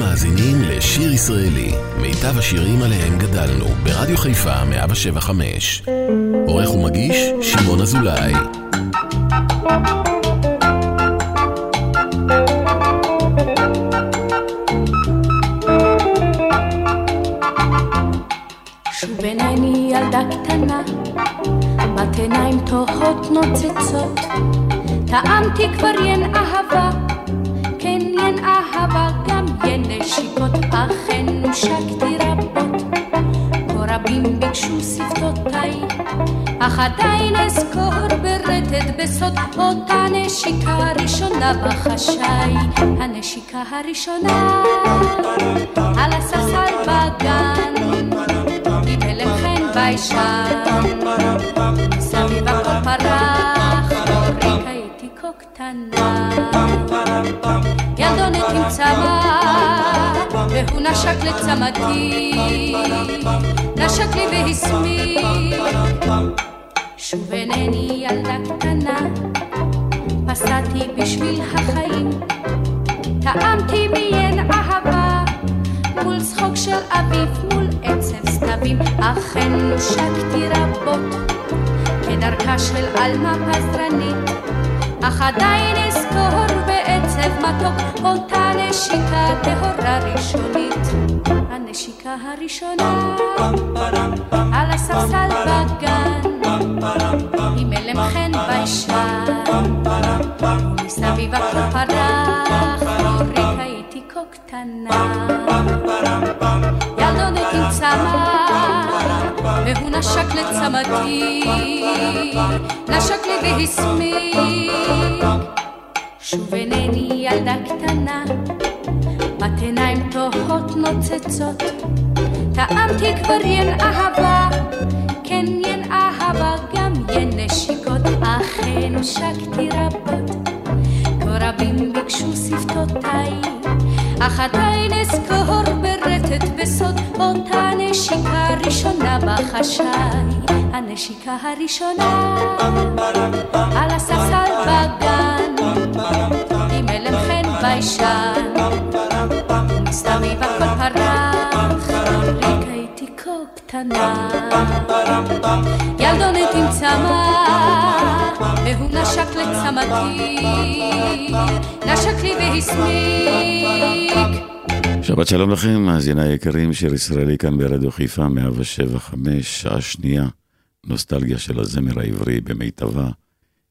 מאזינים לשיר ישראלי, מיטב השירים עליהם גדלנו, ברדיו חיפה 175. עורך ומגיש, שמעון אזולאי. שוב עיניי ילדה קטנה, בת עיניים תוהות נוצצות, טעמתי כבר ין אהבה, כן ין אהבה, גם בחשאי, הנשיקה הראשונה על הספסל בגן, הלם חן ביישן, סביב הכל פרח, אורי הייתי כה קטנה. ילדונת עם צמא, והוא נשק לצמתי, נשק לי והסמיק. שוב אינני ילדה קטנה, פסעתי בשביל החיים, טעמתי מיין אהבה, מול צחוק של אביב, מול עצב סתבים, אכן נושקתי רבות, כדרכה של עלמה פזרנית, אך עדיין אזכור בעצב מתוק אותה נשיקה טהורה ראשונית. הנשיקה הראשונה על הספסל בגן עם הלם חן ביישן ומסביב הכל פרח אורי הייתי כה קטנה ילדונת עם צמא והוא נשק לצמתי נשק לי והסמיק שוב אינני ילדה קטנה בת עיניים תוהות נוצצות. טעמתי כבר ין אהבה כן ין אהבה גם ין נשיקות. אכן הושקתי רבות כה רבים ביקשו שפתותיי. אך עדיין אזכור ברטט בסוד אותה נשיקה ראשונה בחשאי. הנשיקה הראשונה על הספסל בגן עם הלם חן ביישן. מסביב הכל פרח רק הייתי כה קטנה. ילדונת עם צמא והוא נשק לצמתי נשק לי והסמיק שבת שלום לכם, מאזיני היקרים, שיר ישראלי כאן ברדיו חיפה, 175, שעה שנייה, נוסטלגיה של הזמר העברי במיטבה,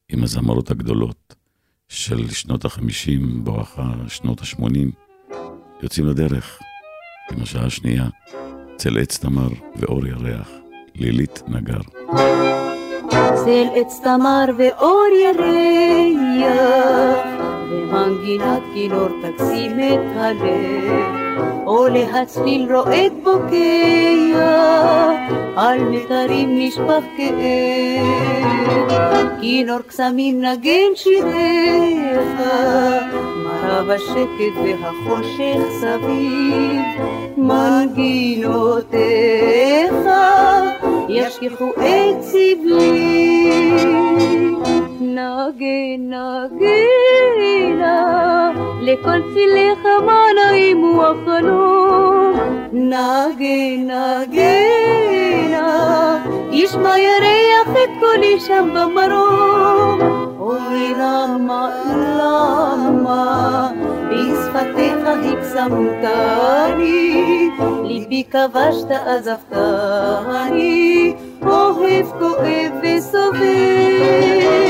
עם הזמרות הגדולות של שנות ה-50, בואכה שנות ה-80, יוצאים לדרך, עם השעה השנייה, צל עץ תמר ואור ירח, לילית נגר. צל עץ תמר ואור ירח, ומנגינת כינור תקסים את הלב. או להצליל רועד בוקע, על מיתרים נשפך כאב. כינור קסמים נגן שיריך, מרה בשקט והחושך סביב, מנגינותיך ישכחו את סבלי. נגן נגנה, לכל צליך מה נעימו החלום. נגן נגנה, ישמע ירח את קולי שם במרום. אוי למה, למה, בשפתיך הקסמתני, ליבי כבשת עזבתני, אוהב כואב וסובל.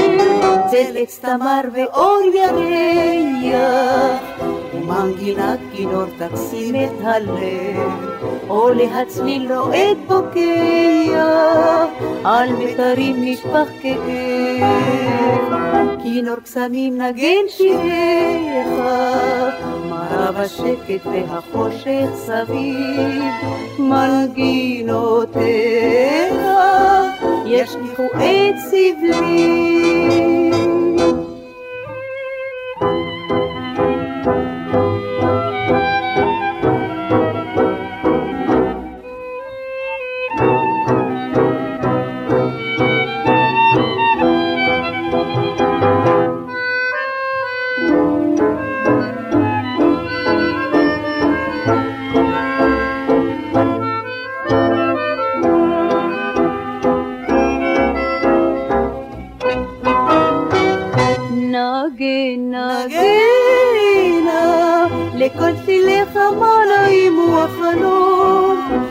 צל עץ תמר ואור ירח, ומנגינת כינור תקסים את הלב, או להצליל רועד בוקע, על מיתרים נשפך כאב. כינור קסמים נגן שיריך, מרה בשקט והחושך סביב, מנגינותיך ישליכו את סבלי.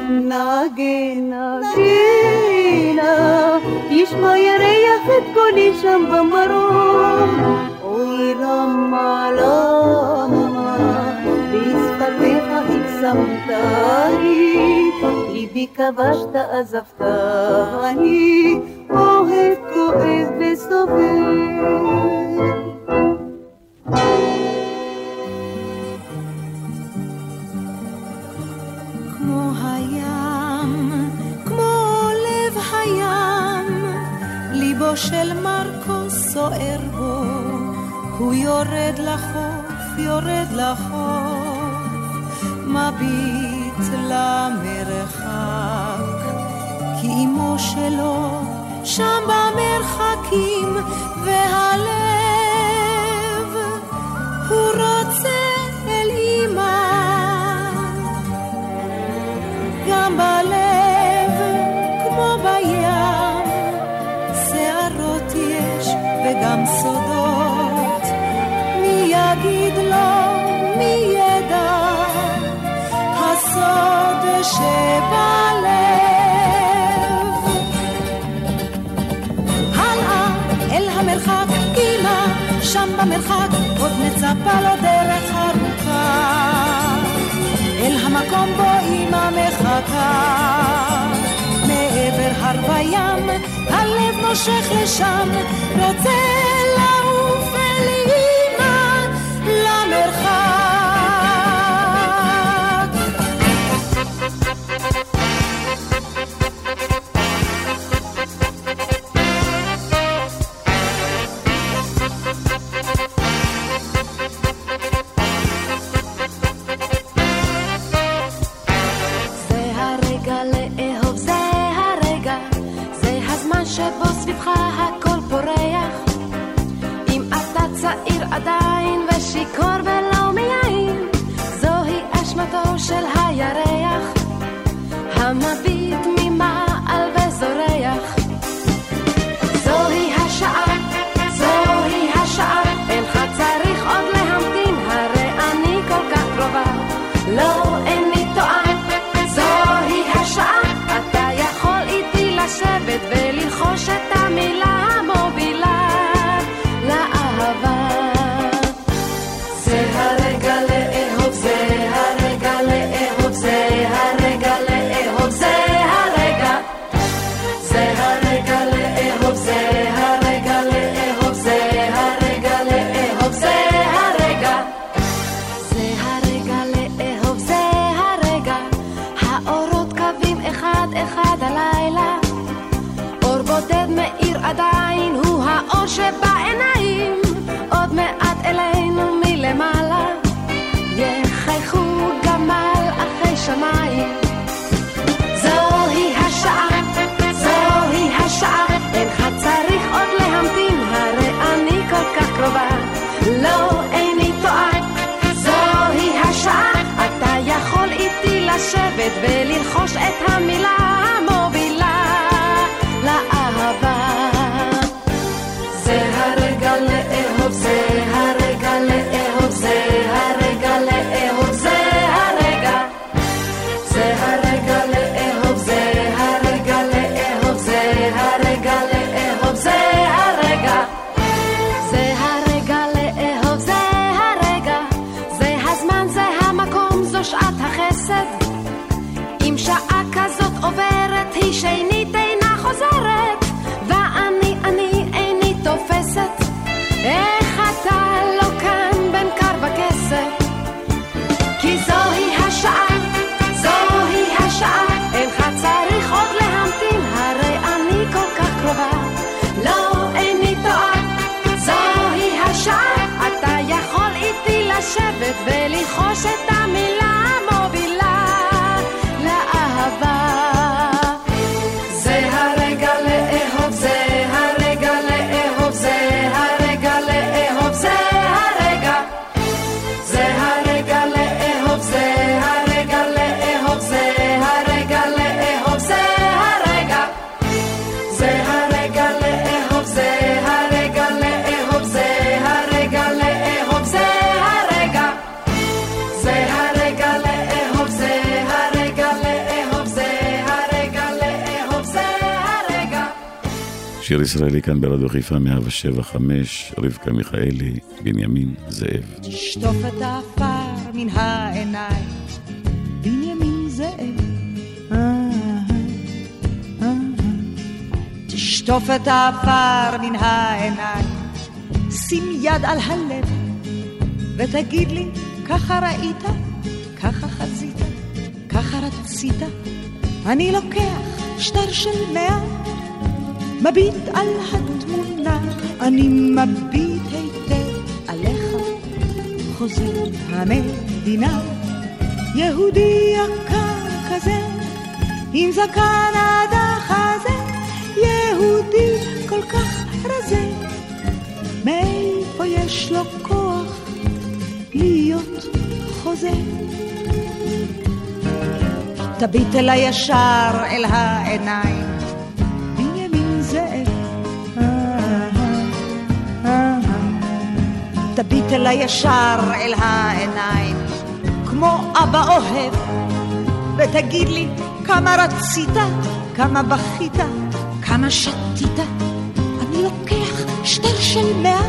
נגינה, גינה, ישמע ירח את קולי שם במרום. אוי למה, למה, בשפתיך הקסמתני, ליבי כבשת עזבתני, אוהב כואב וסובל. של מרקו סוער בו, הוא יורד לחוף, יורד לחוף, מביט למרחק, כי אמו שלו שם במרחקים, והלב הוא רוצה בלב. הלאה אל המרחק, אמא, שם במרחק עוד מצפה לו דרך ארוכה. אל המקום בו אימא מחכה. מעבר הר וים, הלב מושך לשם, רוצה לעוף אל אמא למרחק. שיר ישראלי כאן ברדיו חיפה 175, רבקה מיכאלי, בנימין זאב. תשטוף את העפר מן העיניים, בנימין זאב. תשטוף את העפר מן העיניים, שים יד על הלב, ותגיד לי, ככה ראית, ככה חזית, ככה רצית, אני לוקח שטר של מאה, מביט על התמונה, אני מביט היטב עליך, חוזר המדינה, יהודי יקר כזה, עם זקן עד החזה, יהודי כל כך רזה, מאיפה יש לו כוח להיות חוזה? תביט אל הישר אל העיניים, תביט אל הישר אל העיניים, כמו אבא אוהב, ותגיד לי כמה רצית, כמה בכית, כמה שתית. אני לוקח שטר של מאה,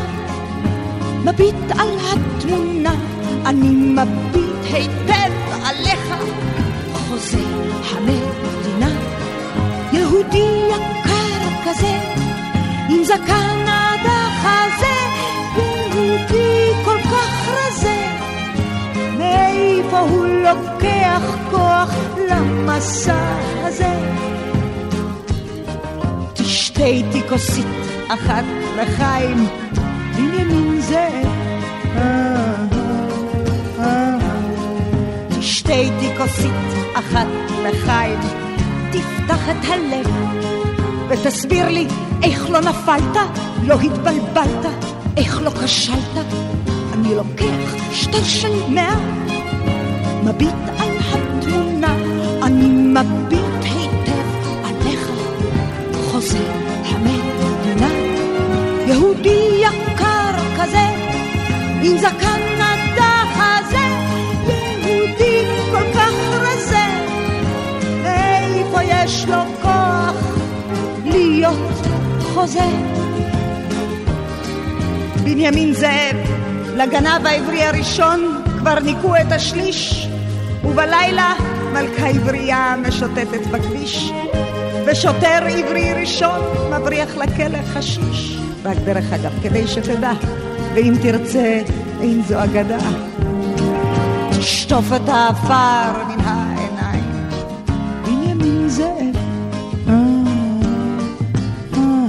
מביט על התמונה, אני מביט היטב עליך. חוזה המדינה, יהודי יקר כזה, עם זקן מאיפה הוא לוקח כוח למסע הזה? תשתה איתי כוסית אחת לחיים, בנימין אה, תשתה איתי כוסית אחת לחיים, תפתח את הלב ותסביר לי איך לא נפלת, לא התבלבלת, איך לא כשלת. אני לוקח שטר של מאה, מביט על התמונה, אני מביט היטב עליך, חוזר המדינה, יהודי יקר כזה, עם זקן עד החזה, יהודי כל כך רזה, מאיפה יש לו כוח להיות חוזה? בנימין זאב, לגנב העברי הראשון כבר ניקו את השליש, ובלילה מלכה עברייה משוטטת בכביש, ושוטר עברי ראשון מבריח לכלא חשיש. רק דרך אגב, כדי שתדע, ואם תרצה, אין זו אגדה. תשטוף את העפר מן העיניים, בנימין זאב. אה, אה.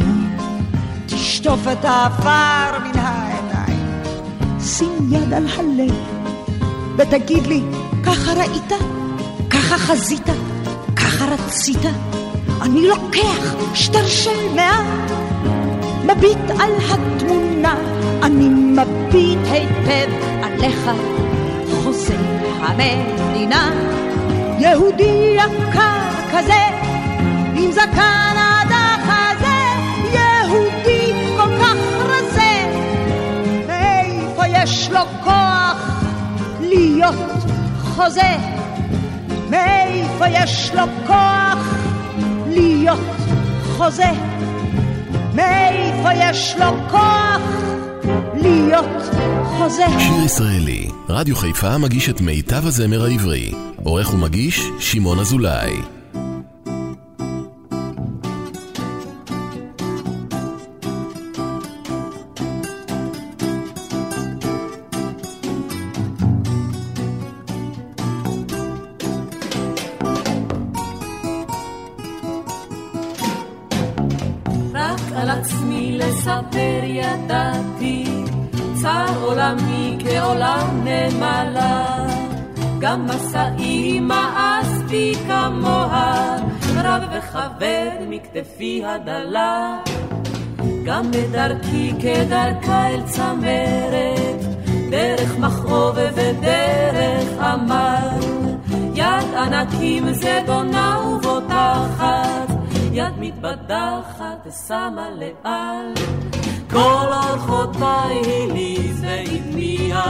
תשטוף את העפר מן העיניים, שים יד על הלב, ותגיד לי, ככה ראית? ככה חזית? ככה רצית? אני לוקח שטר של מאה, מביט על התמונה, אני מביט היטב עליך, חוזה המדינה, יהודי יקר כזה, עם זקן עד החזה, יהודי כל כך רזה, מאיפה יש לו כוח להיות חוזה? מאיפה יש לו כוח להיות חוזה? מאיפה יש לו כוח להיות חוזה? שיר ישראלי, רדיו חיפה מגיש את מיטב הזמר העברי. עורך ומגיש, שמעון אזולאי. ידעתי, צר עולמי כעולם נמלה. גם משאי מאסתי כמוה, רב וכבד מכתפי הדלה. גם בדרכי כדרכה אל צמרת, דרך מכאוב ודרך עמל. יד ענקים זדונה ובוטחת, יד מתבדחת ושמה לאל. כל אורחותיי הליז והטמיע,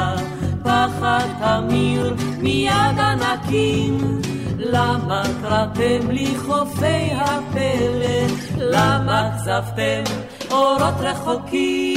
פחד תמיר מיד ענקים. למה קראתם לי חופי הפלא? למה כזבתם אורות רחוקים?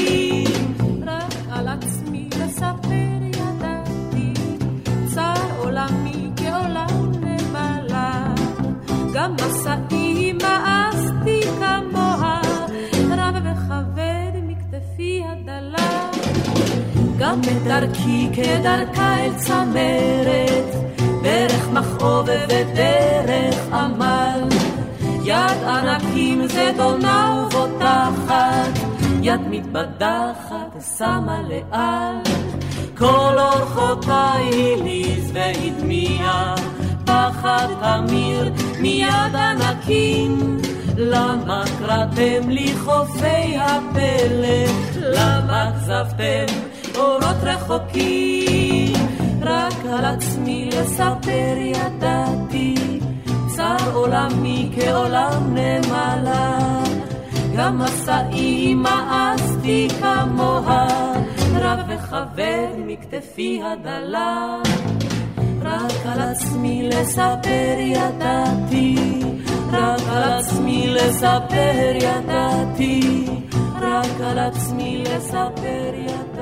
גם בדרכי כדרכה אל צמרת, דרך מכאוב ודרך עמל. יד ענקים זדונה ובוטחת, יד מתבדחת שמה לאל. כל אורחותיי הליז והדמיע, פחד תמיר מיד ענקים. למה קראתם לי חופי הפלא? למה כזבתם אורות רחוקים? רק על עצמי לספר ידעתי, צר עולמי כעולם נמלה. גם מסעי מאסתי כמוה, רב וכבד מכתפי הדלה. רק על עצמי לספר ידעתי, רק על עצמי לספר ידעתי, רק על עצמי לספר ידעתי,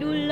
el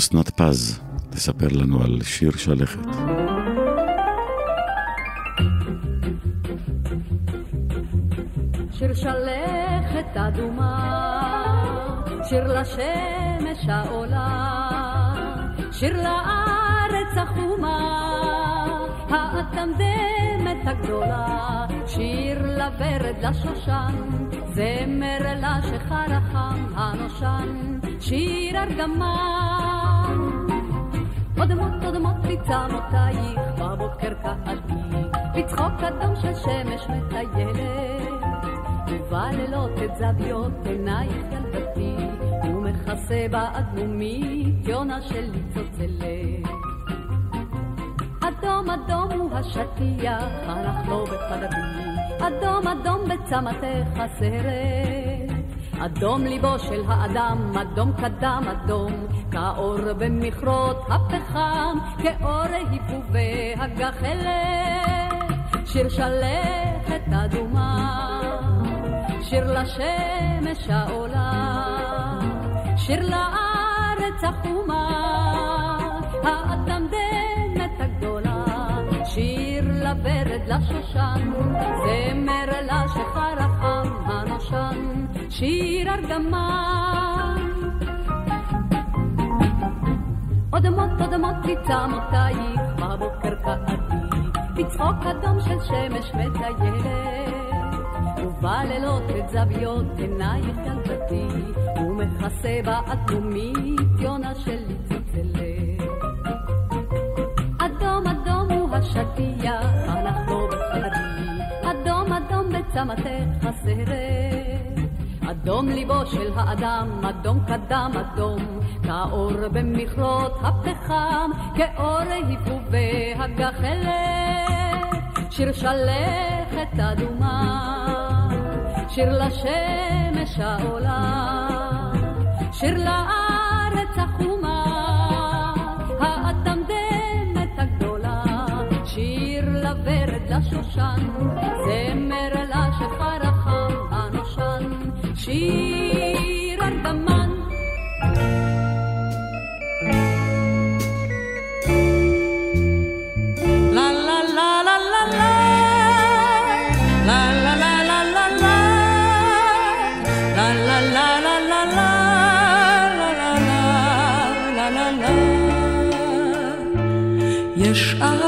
אסנת פז תספר לנו על שיר שלכת. שיר שלכת אדומה, שיר לשמש העולה, שיר לארץ החומה, האטמדמת הגדולה, שיר לוורד לשושן, זמר לשחר החם הנושן, שיר ארגמן. אודמות אודמות בצמותייך, בבוקר קהתי, בצחוק אדום של שמש מטיילת. ובלילות את זוויות עינייך ילדתי, ומכסה באדמומית יונה של ניצוצלת. אדום אדום הוא השטיח, הלך לו בחדרי, אדום אדום בצמתך הסרט. אדום ליבו של האדם, אדום קדם אדום, כאור במכרות הפחם, כאור היפובי הגחלת. שיר שלכת אדומה, שיר לשמש העולה, שיר לארץ החומה, האטמדמת הגדולה, שיר לוורד לשושן, זמר לשחר החם הנושן, שיר ארגמן. אודמות אודמות מצמותייך בבוקר קעתי, בצחוק אדום של שמש מטיילת. ובלילות את זוויות עינייך ילדתי, ומכסה באדומית יונה שלי צלצלת. אדום אדום הוא השטיח, אנחנו בחדרי, אדום אדום בצמתך הסרט. אדום ליבו של האדם, אדום קדם אדום, כאור במכרות הפחם, כאור היפובי הגחלת. שיר שלכת אדומה, שיר לשמש העולה, שיר לארץ החומה, האטמדמת הגדולה, שיר לוורד לשושן, שיר ארגמן. יש אהבה,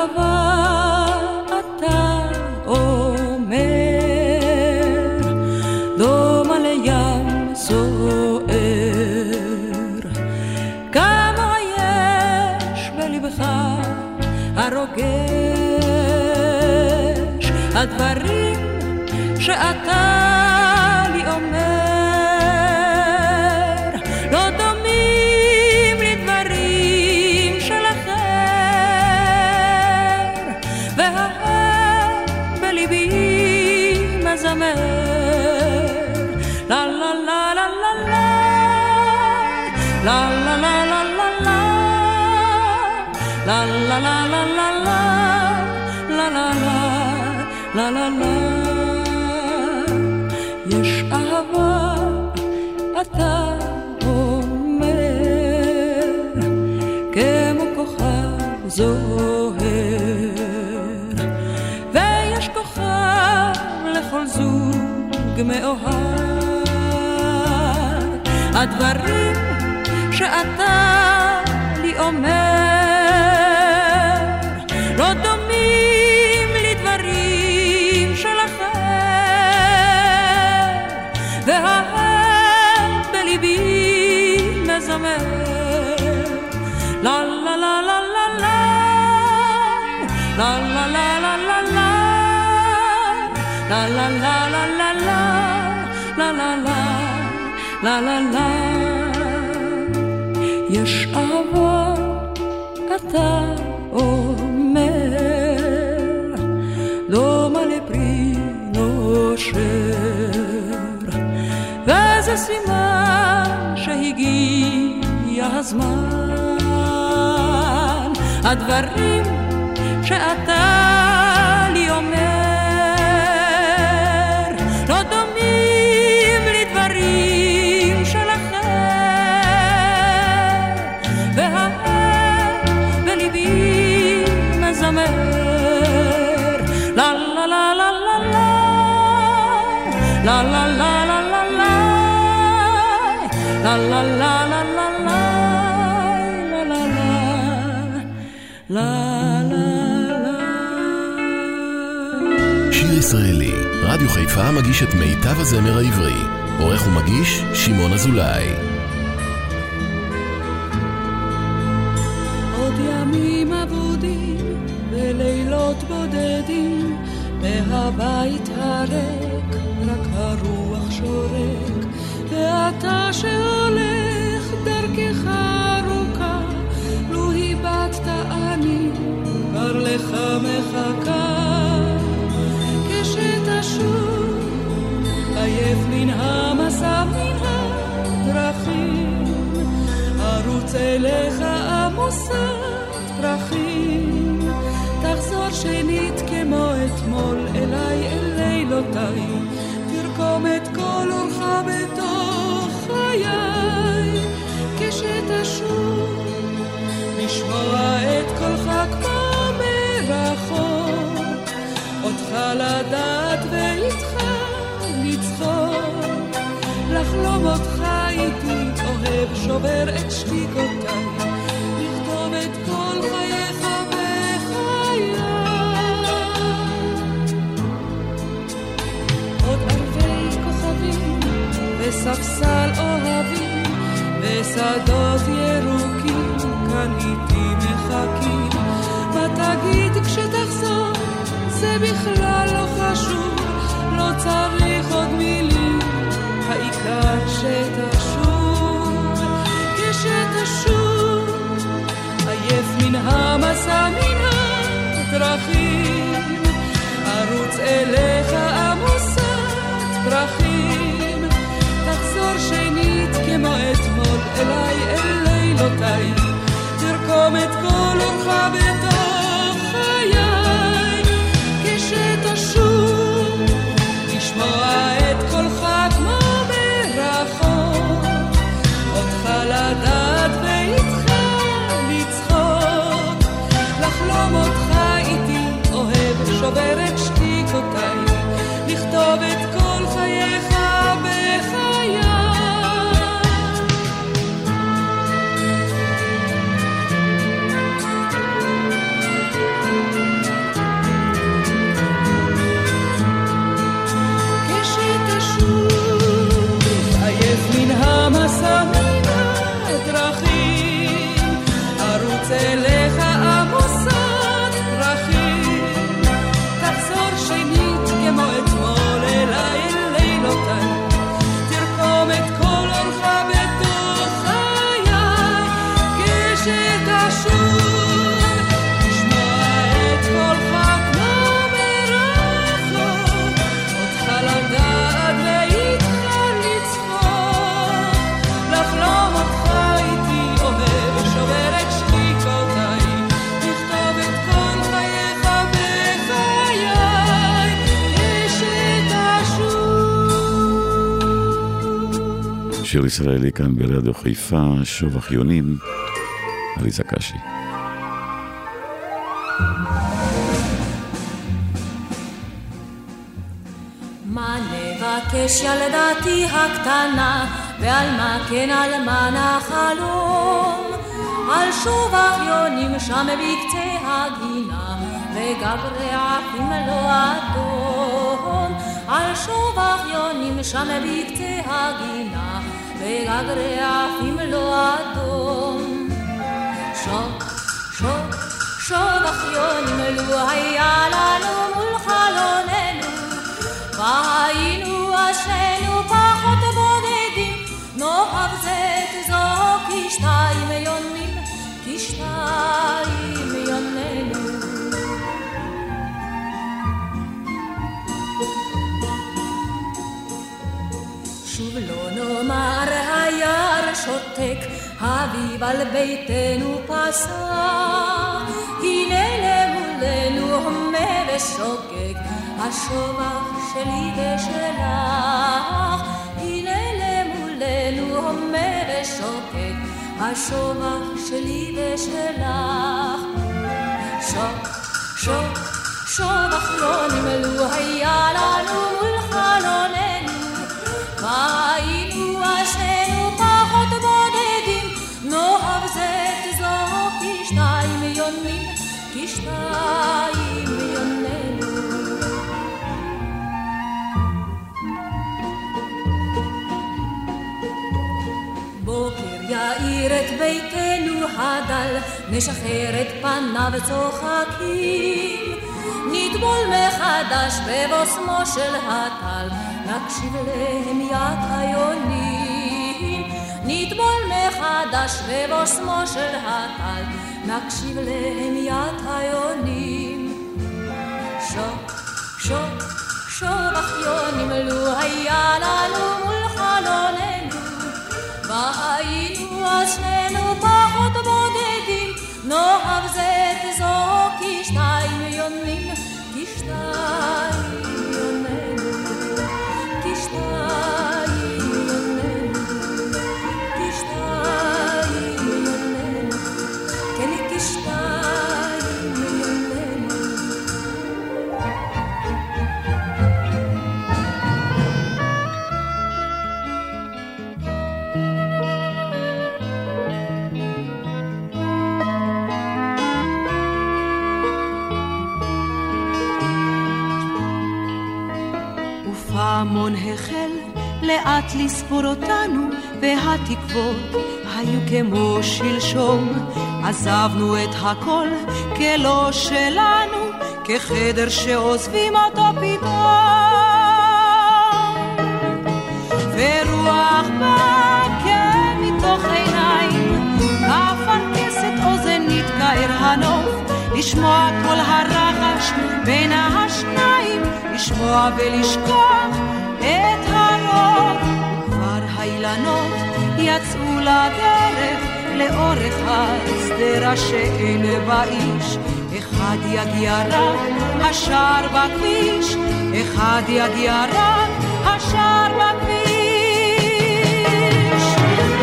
שאתה לי אומר, לא דומים לדברים של אחר, והאב בליבי מזמר, לה לה לה לה לה לה, לה לה לה לה לה לה, לה לה לה לה לה לה, לה לה לה אתה אומר, כמו כוכב זוהר, ויש כוכב לכל זוג מאוהב. הדברים שאתה לי אומר, לה לה לה לה, לה לה לה לה לה לה, לה לה לה לה לה לה. יש אהבה, אתה אומר, דומה לפרי נושר, וזה סימן שהגיע הזמן, הדברים שאתה לה. שיר ישראלי, רדיו חיפה מגיש את מיטב הזמר העברי. עורך ומגיש, שמעון אזולאי. עוד ימים אבודים ולילות בודדים והבית הריק רק הרוח שורק ואתה שהולך דרכך ארוכה לו הבטת אני כבר לך מחכה ארוץ אליך עמוסת פרחים, תחזור שנית כמו אתמול אליי אל לילותיי, תרקוד לכלום את כל אורך בתוך חיי, כשתשוב, לשמוע את קולך כמו מרחוק, אותך לדעת ואיתך לצחוק, לחלום אותך אוהב שובר את שתיקותיי. ספסל אוהבים ושדות ירוקים כאן איתי מחכים. ותגיד כשתחזור? זה בכלל לא חשוב לא צריך עוד מילים. העיקר שתשוב מן המסע מן הדרכים. ארוץ אליך עמוסת פרחים. תחזור שנית כמו אתמול אליי אל לילותיי. תרקום את כל אורך בתוך חיי שיר ישראלי כאן ברדיו חיפה, שוב אחיונים, עליזה קשי. מה נבקש ילדתי הקטנה, ועל מה כן על מה נחלום? על שוב אחיונים שם בקצה הגינה, לא אדום. על שם בקצה הגינה, וגג רעפים לא אדום. שוק, שוק, שוק אחיונים לו היה לנו מול חלוננו, והיינו אשרינו פחות בודדים, נאהב זה תזעוק כשתיים יונים, כשתיים יוננו. שוב לא נאמר שותק, אביב על ביתנו פסע. הנה למולנו הומה ושוקק, השובח שלי ושלך. הנה למולנו הומה ושוקק, השובח שלי ושלך. שוק, שוק, שובח לא נמלו היה לנו מול חלוננו. היינו הדל, נשחרר את פניו צוחקים. נטבול מחדש בבוסמו של הטל, נקשיב להמיית היונים. נטבול מחדש בבוסמו של הטל, נקשיב להמיית היונים. שוק, שוק, שוב אחיונים, לו היה לנו מול חלוננו, והיינו אז שנינו פחות בודדים, נאהב זה תזעוק כשתיים יונים, הפעמון החל לאט לספור אותנו, והתקוות היו כמו שלשום. עזבנו את הכל כלא שלנו, כחדר שעוזבים אותו פתאום. ורוח באה כן מתוך עיניים, כפרכסת אוזן נתקער הנוף, לשמוע כל הרחש בין השניים, לשמוע ולשכוח את הרוב. וכבר האילנות יצאו לדרך לאורך השדרה שאין בה איש. אחד יגיע רק השער בכביש, אחד יגיע רק השער בכביש.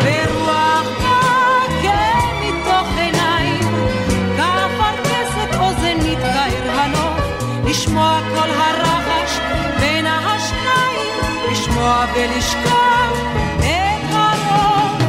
ורוח נקה מתוך עיניים, כאפרכסת אוזן הנוף, לשמוע לשמוע ולשכוח את הרוב.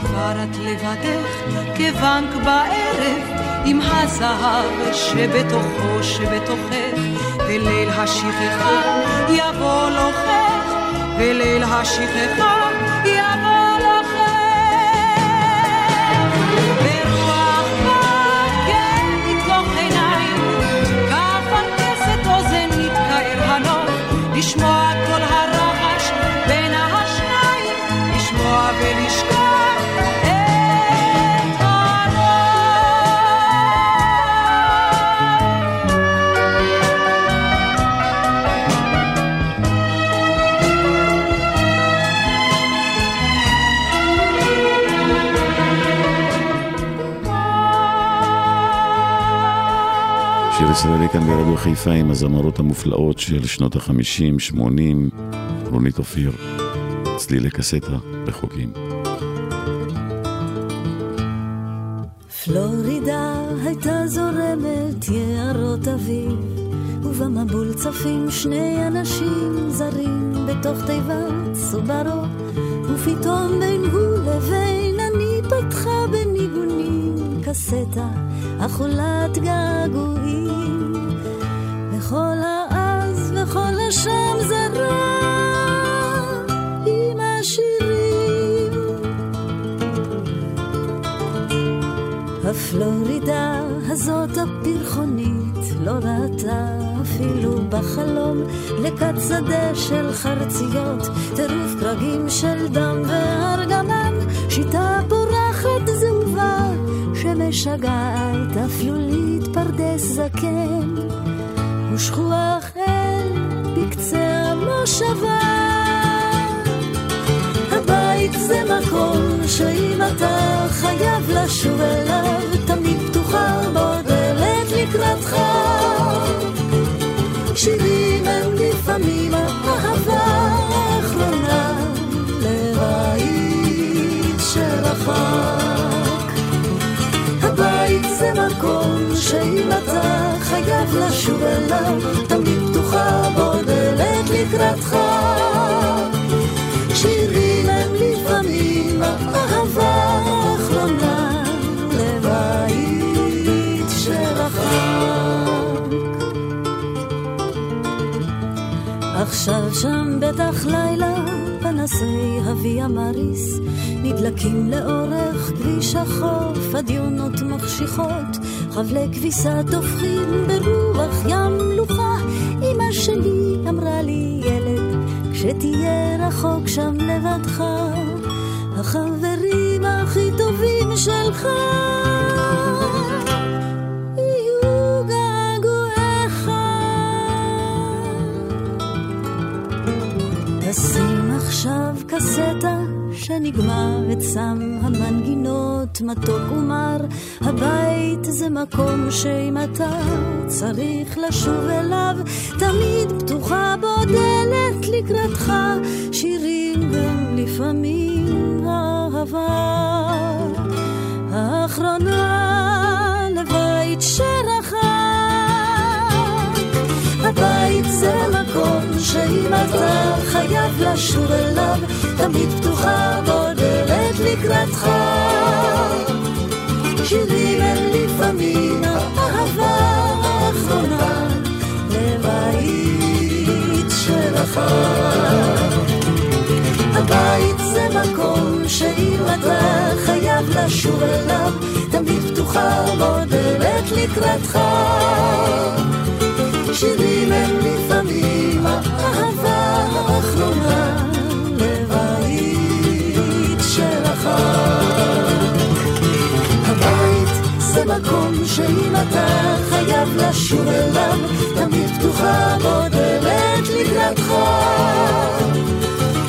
כבר את לבדך כבנק בערב עם הזהב שבתוכו שבתוכך וליל השכחה יבוא לוחך וליל השכחה יבוא שיר ישראלי כאן ברדיו חיפה עם הזמרות המופלאות של שנות החמישים, שמונים, רונית אופיר, צלילי קסטה רחוקים. פלורידה הייתה זורמת יערות אביב, ובמבול צפים שני אנשים זרים בתוך תיבת סוברו, ופתאום בין הוא לבין אני פתחה בניגונים קסטה אכולת געגועים, וכל האז וכל השם זרה עם השירים. הפלורידה הזאת הפרחונית לא ראתה אפילו בחלום. לכת שדה של חרציות, טירוף קרגים של דם וארגמן, שיטה פורחת זהובה שמשגעת אפלולית פרדס זקן, ושכוח אל בקצה המושבה. הבית זה מקום שאם אתה חייב לשוב אליו, תמיד פתוחה בו דלת לקראתך. חייב לשוב אליו, תמיד פתוחה בו דלת לקראתך. שירים הם לפעמים האהבה האחרונה לבית שרחק. עכשיו שם בטח לילה פנסי הוויה מריס נדלקים לאורך כביש החוף, הדיונות מחשיכות, חבלי כביסה טופחים ברוח ים מלוכה. אמא שלי אמרה לי ילד, כשתהיה רחוק שם לבדך, החברים הכי טובים שלך. תשים עכשיו קסטה שנגמר את סם המנגינות מתוק ומר הבית זה מקום שאם אתה צריך לשוב אליו תמיד פתוחה בו דלת לקראתך שירים גם לפעמים אהבה. האחרונה לבית שרחק. הבית זה מקום שאם אתה חייב לשוב אליו, תמיד פתוחה בו דלת לקראתך. שירים הם לפעמים האהבה האחרונה לבית שלך. הבית זה מקום שאם אתה חייב לשוב אליו, תמיד פתוחה בו דלת לקראתך. שירים הם לפעמים האהבה האחרונה שלך. הבית זה מקום שאם אתה חייב לשוב אליו, תמיד פתוחה בו דלת לקראתך.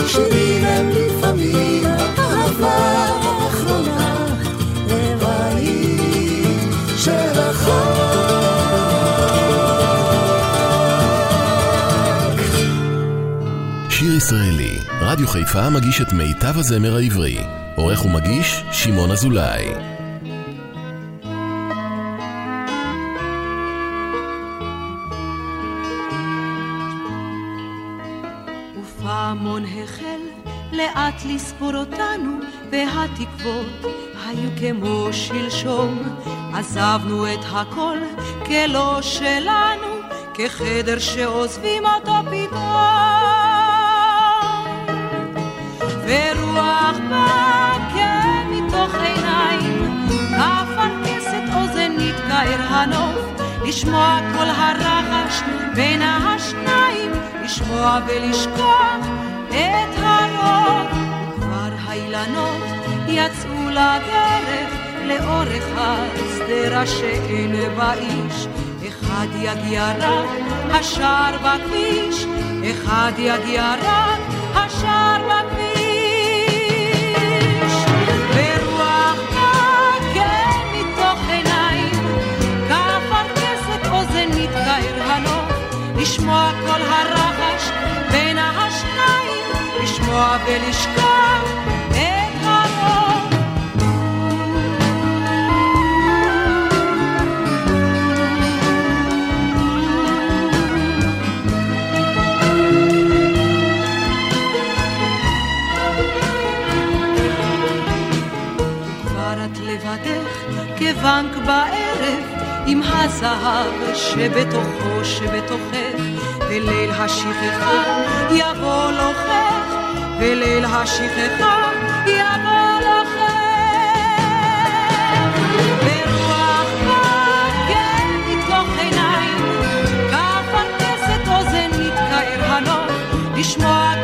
שירים הם לפעמים האהבה האחרונה לבית שלך. ישראלי, רדיו חיפה מגיש את מיטב הזמר העברי. עורך ומגיש, שמעון אזולאי. ופעמון החל לאט לספור אותנו, והתקוות היו כמו שלשום. עזבנו את הכל כלא שלנו, כחדר שעוזבים אותו פתאום. ורוח באה מתוך עיניים, אפרכסת אוזנית כאר הנוף, לשמוע כל הרחש בין השניים, לשמוע ולשכוח את הרוב. וכבר האילנות יצאו לדרך לאורך השדרה שאין בה איש. אחד יגיע רק השער בכביש, אחד יגיע רק השער בכביש. ולשכוח את בערב עם הזהב שבתוכו שבתוכך וליל השכחה יבוא לוחך וליל השכחה יבוא לוחך ורוח באה מתוך עיניים כאפרכסת אוזן מתקהר הנוף לשמוע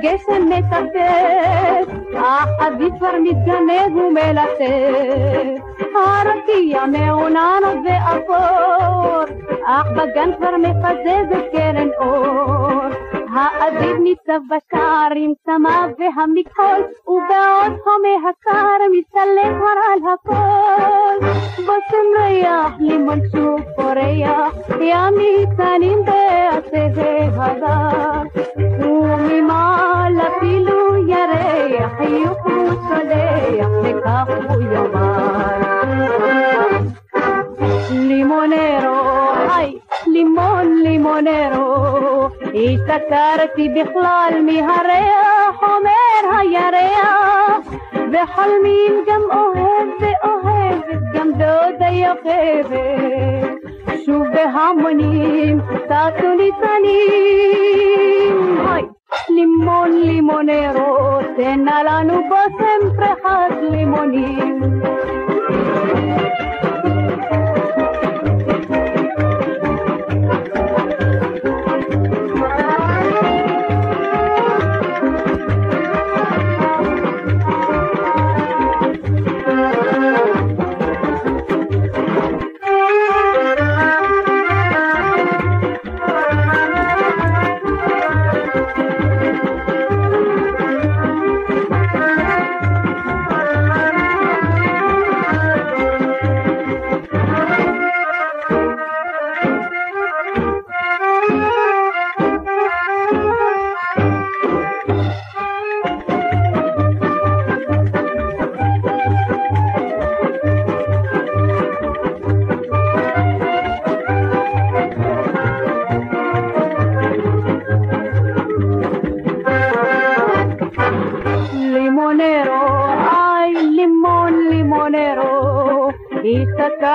עדיין גשם מטפט, החבית כבר מתגנב ומלטף. הרקיע מעונן עוד ואפור, אך בגן כבר מפזזת קרן אור. האביב ניצב בשער עם צמא והמכחול, ובעוד הומה הקר מסתלק כבר על הכל. בושם ריח, לימון שוב פורח, ימים קטנים בעצי הדר. וממעל אפילו ירח, חיוך הוא צולח, וכך הוא יאמר. לימונרו, היי, לימון לימונרו, השתכרתי בכלל מהריח, אומר הירח, וחולמים גם אוהב ואוהבת, גם דודה יוכבת, שוב בהמונים, טסו ניצנים, לימון לימונרו, תן נא לנו בושם פרחת לימונים.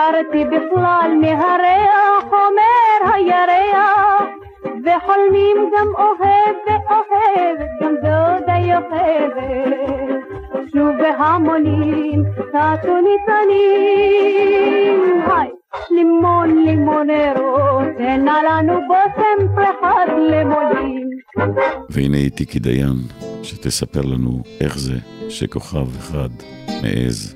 נזכרתי בכלל מהריח, אומר הירח, וחולמים גם אוהב ואוהבת, גם דודה יוכבת. שוב בהמונים, טטו ניצנים. היי, לימון לימונרו, תן לנו בושם פרחת לימונים. והנה איתי כדיין, שתספר לנו איך זה שכוכב אחד מעז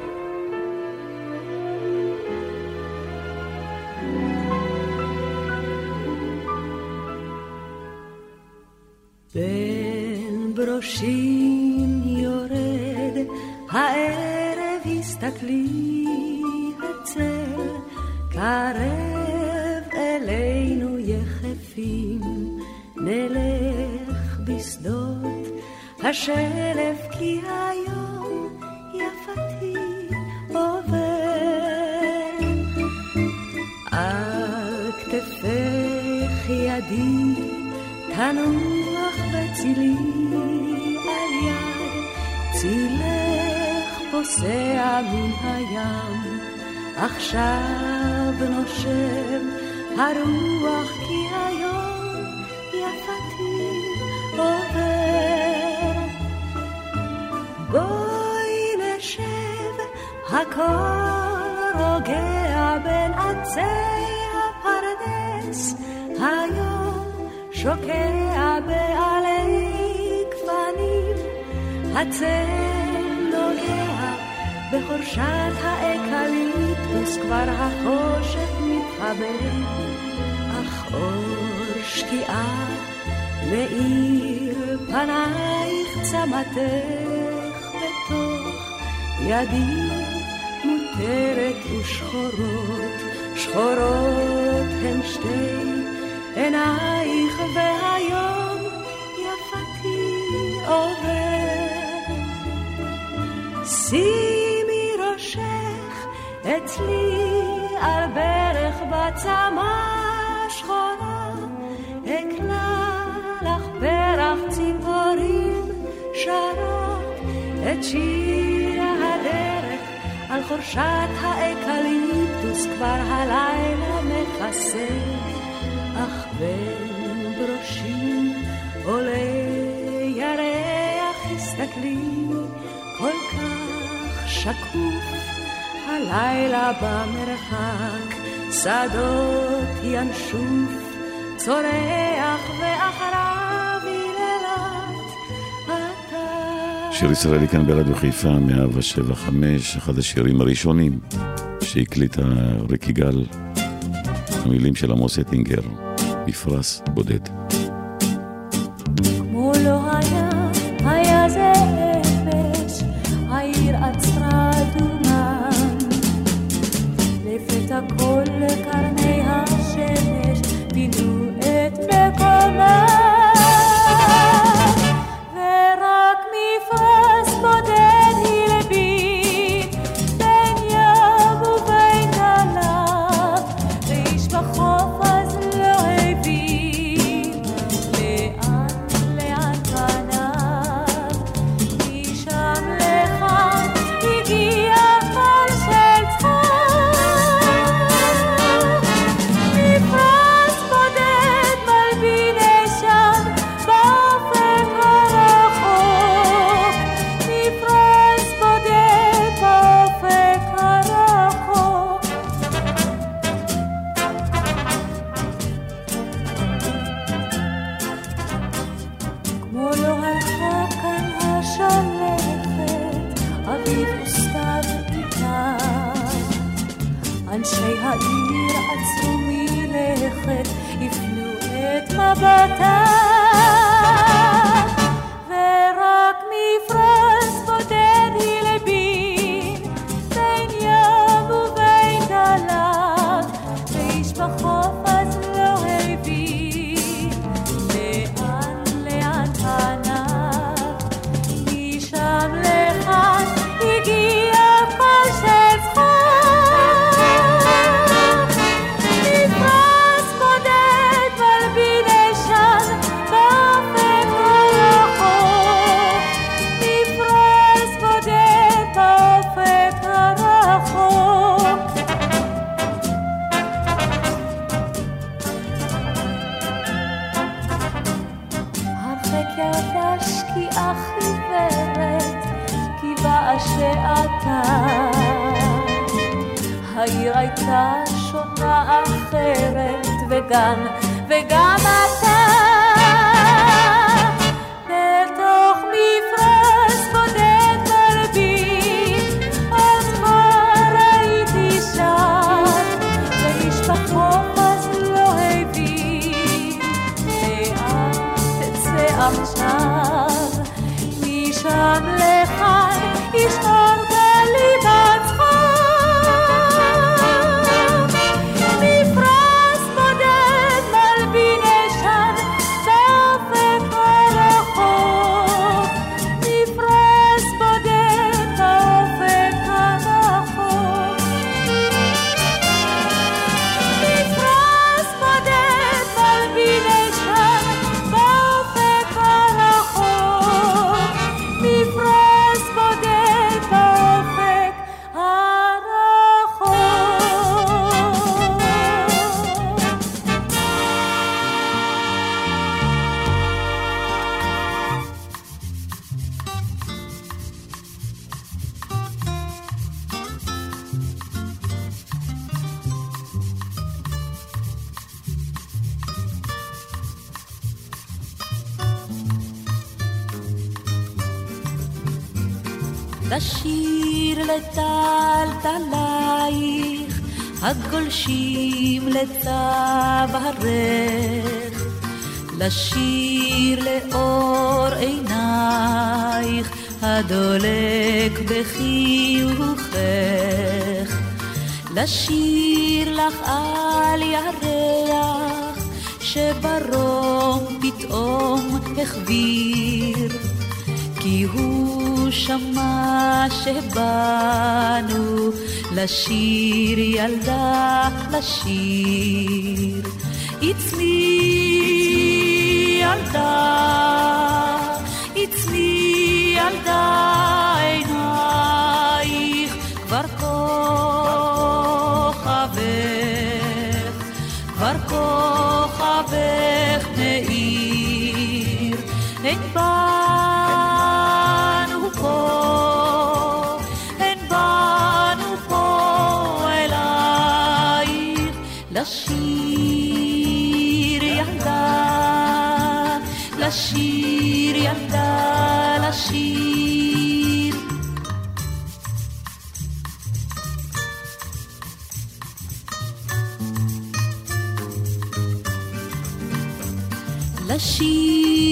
עכשיו נושם הרוח כי היום יפתי עובר. בואי נשב, הכל רוגע בין עצי פרס, היום שוקע בעלי גפנים, הצל נוגע בחורשת האקליפטוס, כבר החושך מתחבא, אך אור שקיעה מאיר פנייך צמתך בתוך ידי מותרת ושחורות, שחורות הן שתי עינייך והיום יפתי עובר. אצלי על ברך בצמה שחורה, אקלע לך פרח ציפורים שרות את שיר הדרך על חורשת האקליפטוס כבר הלילה מכסה, אך בין ברושים עולה ירח, הסתכלי כל כך שקוף, הלילה במרחק, שדות ינשוף, צורח ואחריו היללת אתה. שיר ישראלי כאן ברדיו חיפה, 175, אחד השירים הראשונים שהקליטה ריק יגאל, המילים של עמוס אטינגר, מפרש בודד. שבאנו לשיר ילדה לשיר. It's me ילדה, it's me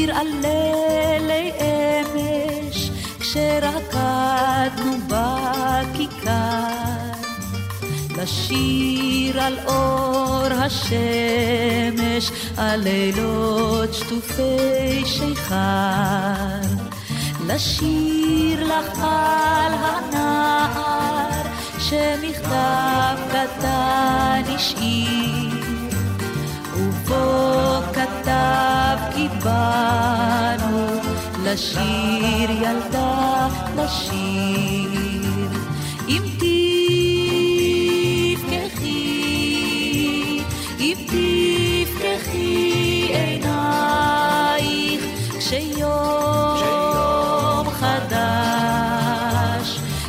לשיר על לילי אמש, כשרקדנו בכיכר. לשיר על אור השמש, על לילות שטופי שיכר. לשיר לך על הנער, שמכתב קטן השאיר. ובו כתב כי באנו לשיר ילדה לשיר. אם תפקחי אם תפקחי עינייך כשיום חדש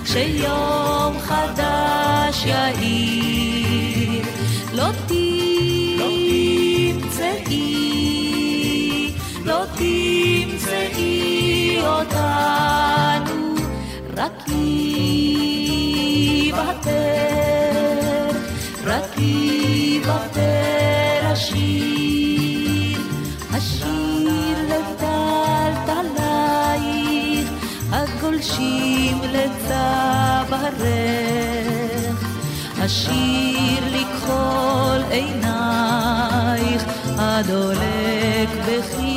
כשיום חדש יאיר. לא תמצאי, אותנו, רק יוותר, רק יוותר השיר, השיר לטלטלייך, הגולשים לצווארך. השיר לכחול עינייך, הדולק בחיוכך.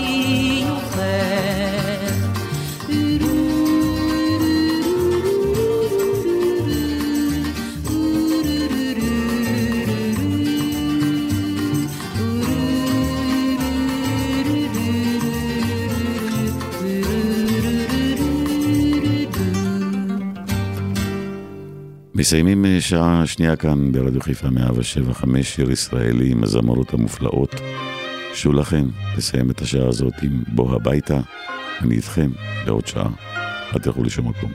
מסיימים אה, שעה שנייה כאן ברדיו חיפה 175, שיר ישראלי עם הזמרות המופלאות. שולה חן תסיים את השעה הזאת עם בוא הביתה, אני איתכם לעוד שעה, אל תלכו לשום מקום.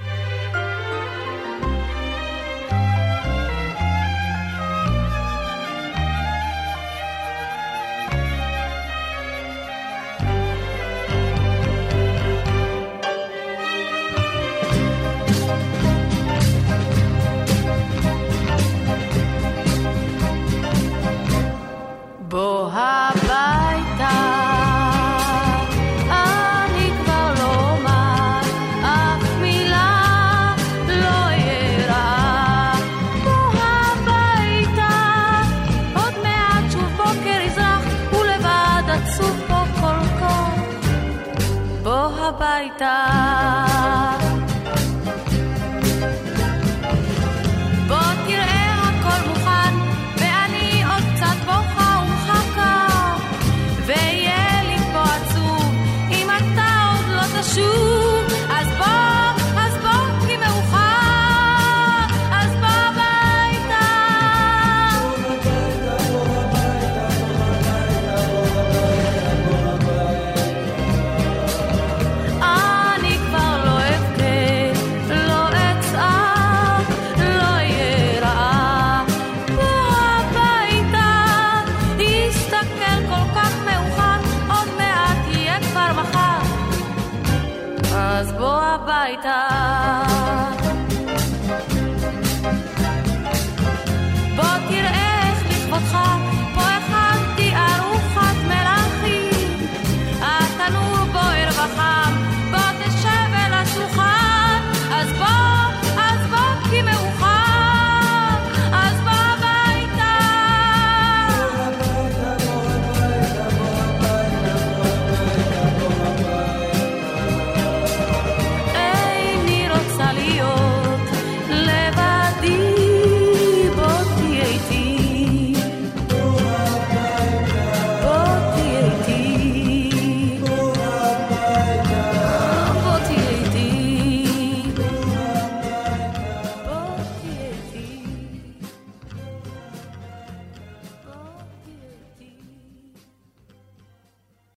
בוא